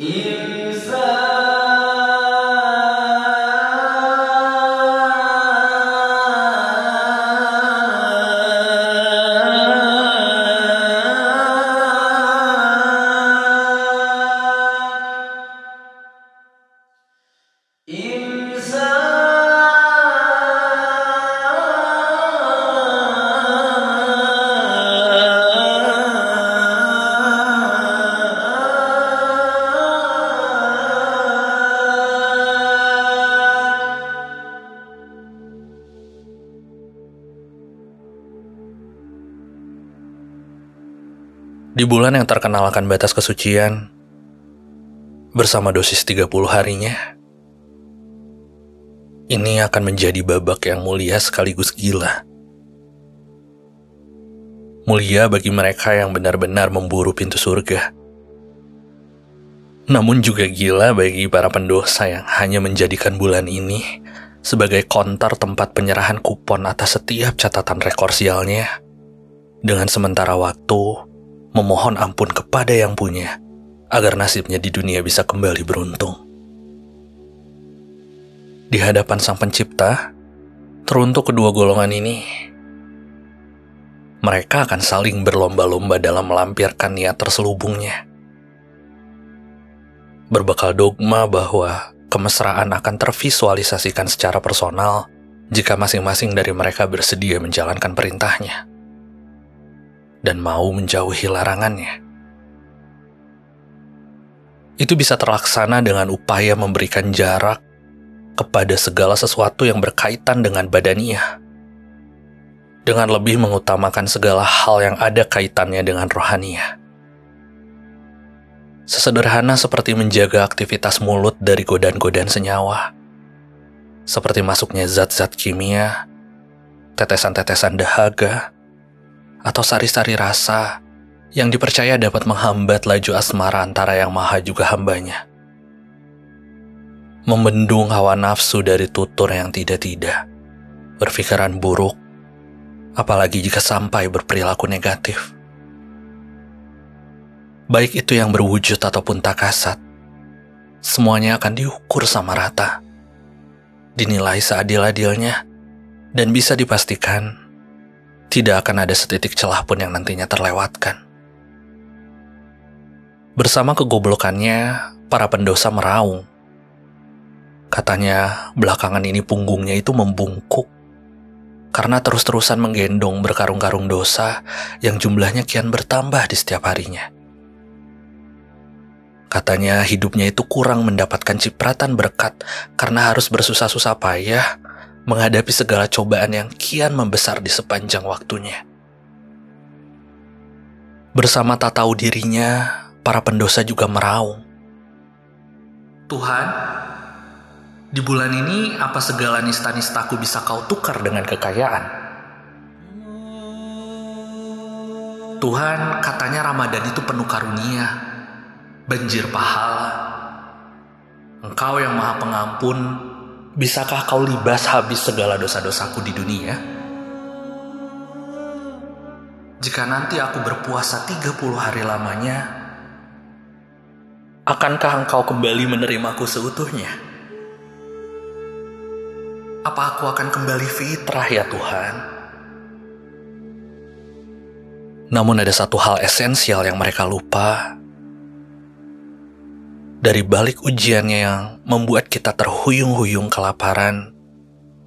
Yeah. Di bulan yang terkenal akan batas kesucian, bersama dosis 30 harinya, ini akan menjadi babak yang mulia sekaligus gila. Mulia bagi mereka yang benar-benar memburu pintu surga. Namun juga gila bagi para pendosa yang hanya menjadikan bulan ini sebagai konter tempat penyerahan kupon atas setiap catatan rekor sialnya. Dengan sementara waktu, memohon ampun kepada yang punya, agar nasibnya di dunia bisa kembali beruntung. Di hadapan Sang Pencipta, teruntuk kedua golongan ini, mereka akan saling berlomba-lomba dalam melampirkan niat terselubungnya. Berbekal dogma bahwa kemesraan akan tervisualisasikan secara personal jika masing-masing dari mereka bersedia menjalankan perintahnya dan mau menjauhi larangannya. Itu bisa terlaksana dengan upaya memberikan jarak kepada segala sesuatu yang berkaitan dengan badaniah. Dengan lebih mengutamakan segala hal yang ada kaitannya dengan rohaniah. Sesederhana seperti menjaga aktivitas mulut dari godaan-godaan senyawa. Seperti masuknya zat-zat kimia, tetesan-tetesan dahaga, atau sari-sari rasa yang dipercaya dapat menghambat laju asmara antara yang maha juga hambanya. Membendung hawa nafsu dari tutur yang tidak-tidak, berpikiran buruk, apalagi jika sampai berperilaku negatif. Baik itu yang berwujud ataupun tak kasat, semuanya akan diukur sama rata, dinilai seadil-adilnya, dan bisa dipastikan tidak akan ada setitik celah pun yang nantinya terlewatkan. Bersama kegoblokannya, para pendosa meraung. Katanya belakangan ini punggungnya itu membungkuk karena terus-terusan menggendong berkarung-karung dosa yang jumlahnya kian bertambah di setiap harinya. Katanya hidupnya itu kurang mendapatkan cipratan berkat karena harus bersusah-susah payah menghadapi segala cobaan yang kian membesar di sepanjang waktunya. Bersama tak tahu dirinya, para pendosa juga meraung. Tuhan, di bulan ini apa segala nista-nistaku bisa kau tukar dengan kekayaan? Tuhan, katanya Ramadan itu penuh karunia, banjir pahala. Engkau yang maha pengampun, Bisakah kau libas habis segala dosa-dosaku di dunia? Jika nanti aku berpuasa 30 hari lamanya, akankah engkau kembali menerimaku seutuhnya? Apa aku akan kembali fitrah ya Tuhan? Namun ada satu hal esensial yang mereka lupa, dari balik ujiannya yang membuat kita terhuyung-huyung kelaparan,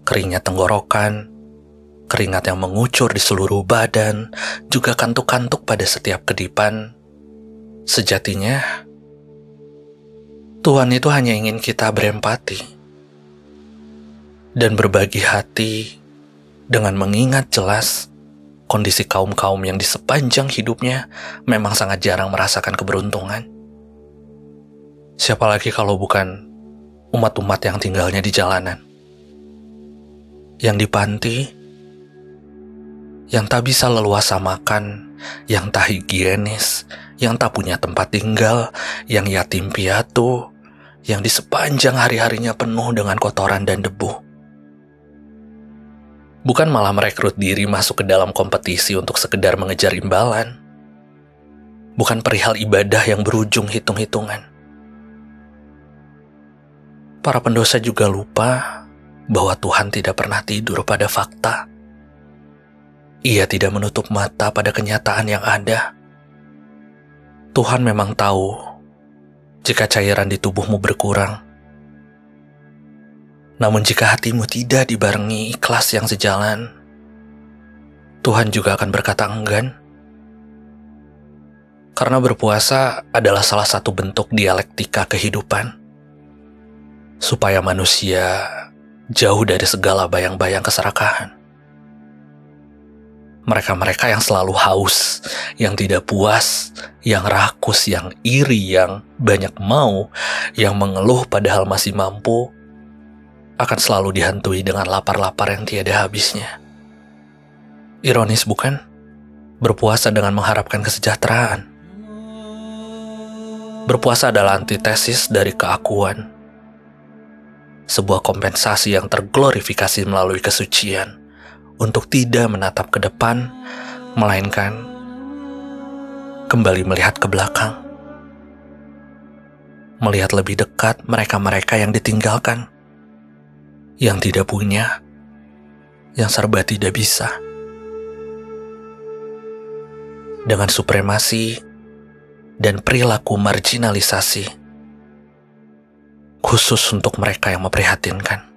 keringat tenggorokan, keringat yang mengucur di seluruh badan, juga kantuk-kantuk pada setiap kedipan. Sejatinya, Tuhan itu hanya ingin kita berempati dan berbagi hati dengan mengingat jelas kondisi kaum-kaum yang di sepanjang hidupnya memang sangat jarang merasakan keberuntungan. Siapa lagi kalau bukan umat-umat yang tinggalnya di jalanan? Yang di panti, yang tak bisa leluasa makan, yang tak higienis, yang tak punya tempat tinggal, yang yatim piatu, yang di sepanjang hari-harinya penuh dengan kotoran dan debu. Bukan malah merekrut diri masuk ke dalam kompetisi untuk sekedar mengejar imbalan. Bukan perihal ibadah yang berujung hitung-hitungan para pendosa juga lupa bahwa Tuhan tidak pernah tidur pada fakta. Ia tidak menutup mata pada kenyataan yang ada. Tuhan memang tahu jika cairan di tubuhmu berkurang. Namun jika hatimu tidak dibarengi ikhlas yang sejalan, Tuhan juga akan berkata enggan. Karena berpuasa adalah salah satu bentuk dialektika kehidupan. Supaya manusia jauh dari segala bayang-bayang keserakahan mereka-mereka yang selalu haus, yang tidak puas, yang rakus, yang iri, yang banyak mau, yang mengeluh padahal masih mampu, akan selalu dihantui dengan lapar-lapar yang tiada habisnya. Ironis bukan? Berpuasa dengan mengharapkan kesejahteraan. Berpuasa adalah antitesis dari keakuan. Sebuah kompensasi yang terglorifikasi melalui kesucian untuk tidak menatap ke depan, melainkan kembali melihat ke belakang. Melihat lebih dekat mereka-mereka yang ditinggalkan, yang tidak punya, yang serba tidak bisa. Dengan supremasi dan perilaku marginalisasi, khusus untuk mereka yang memprihatinkan.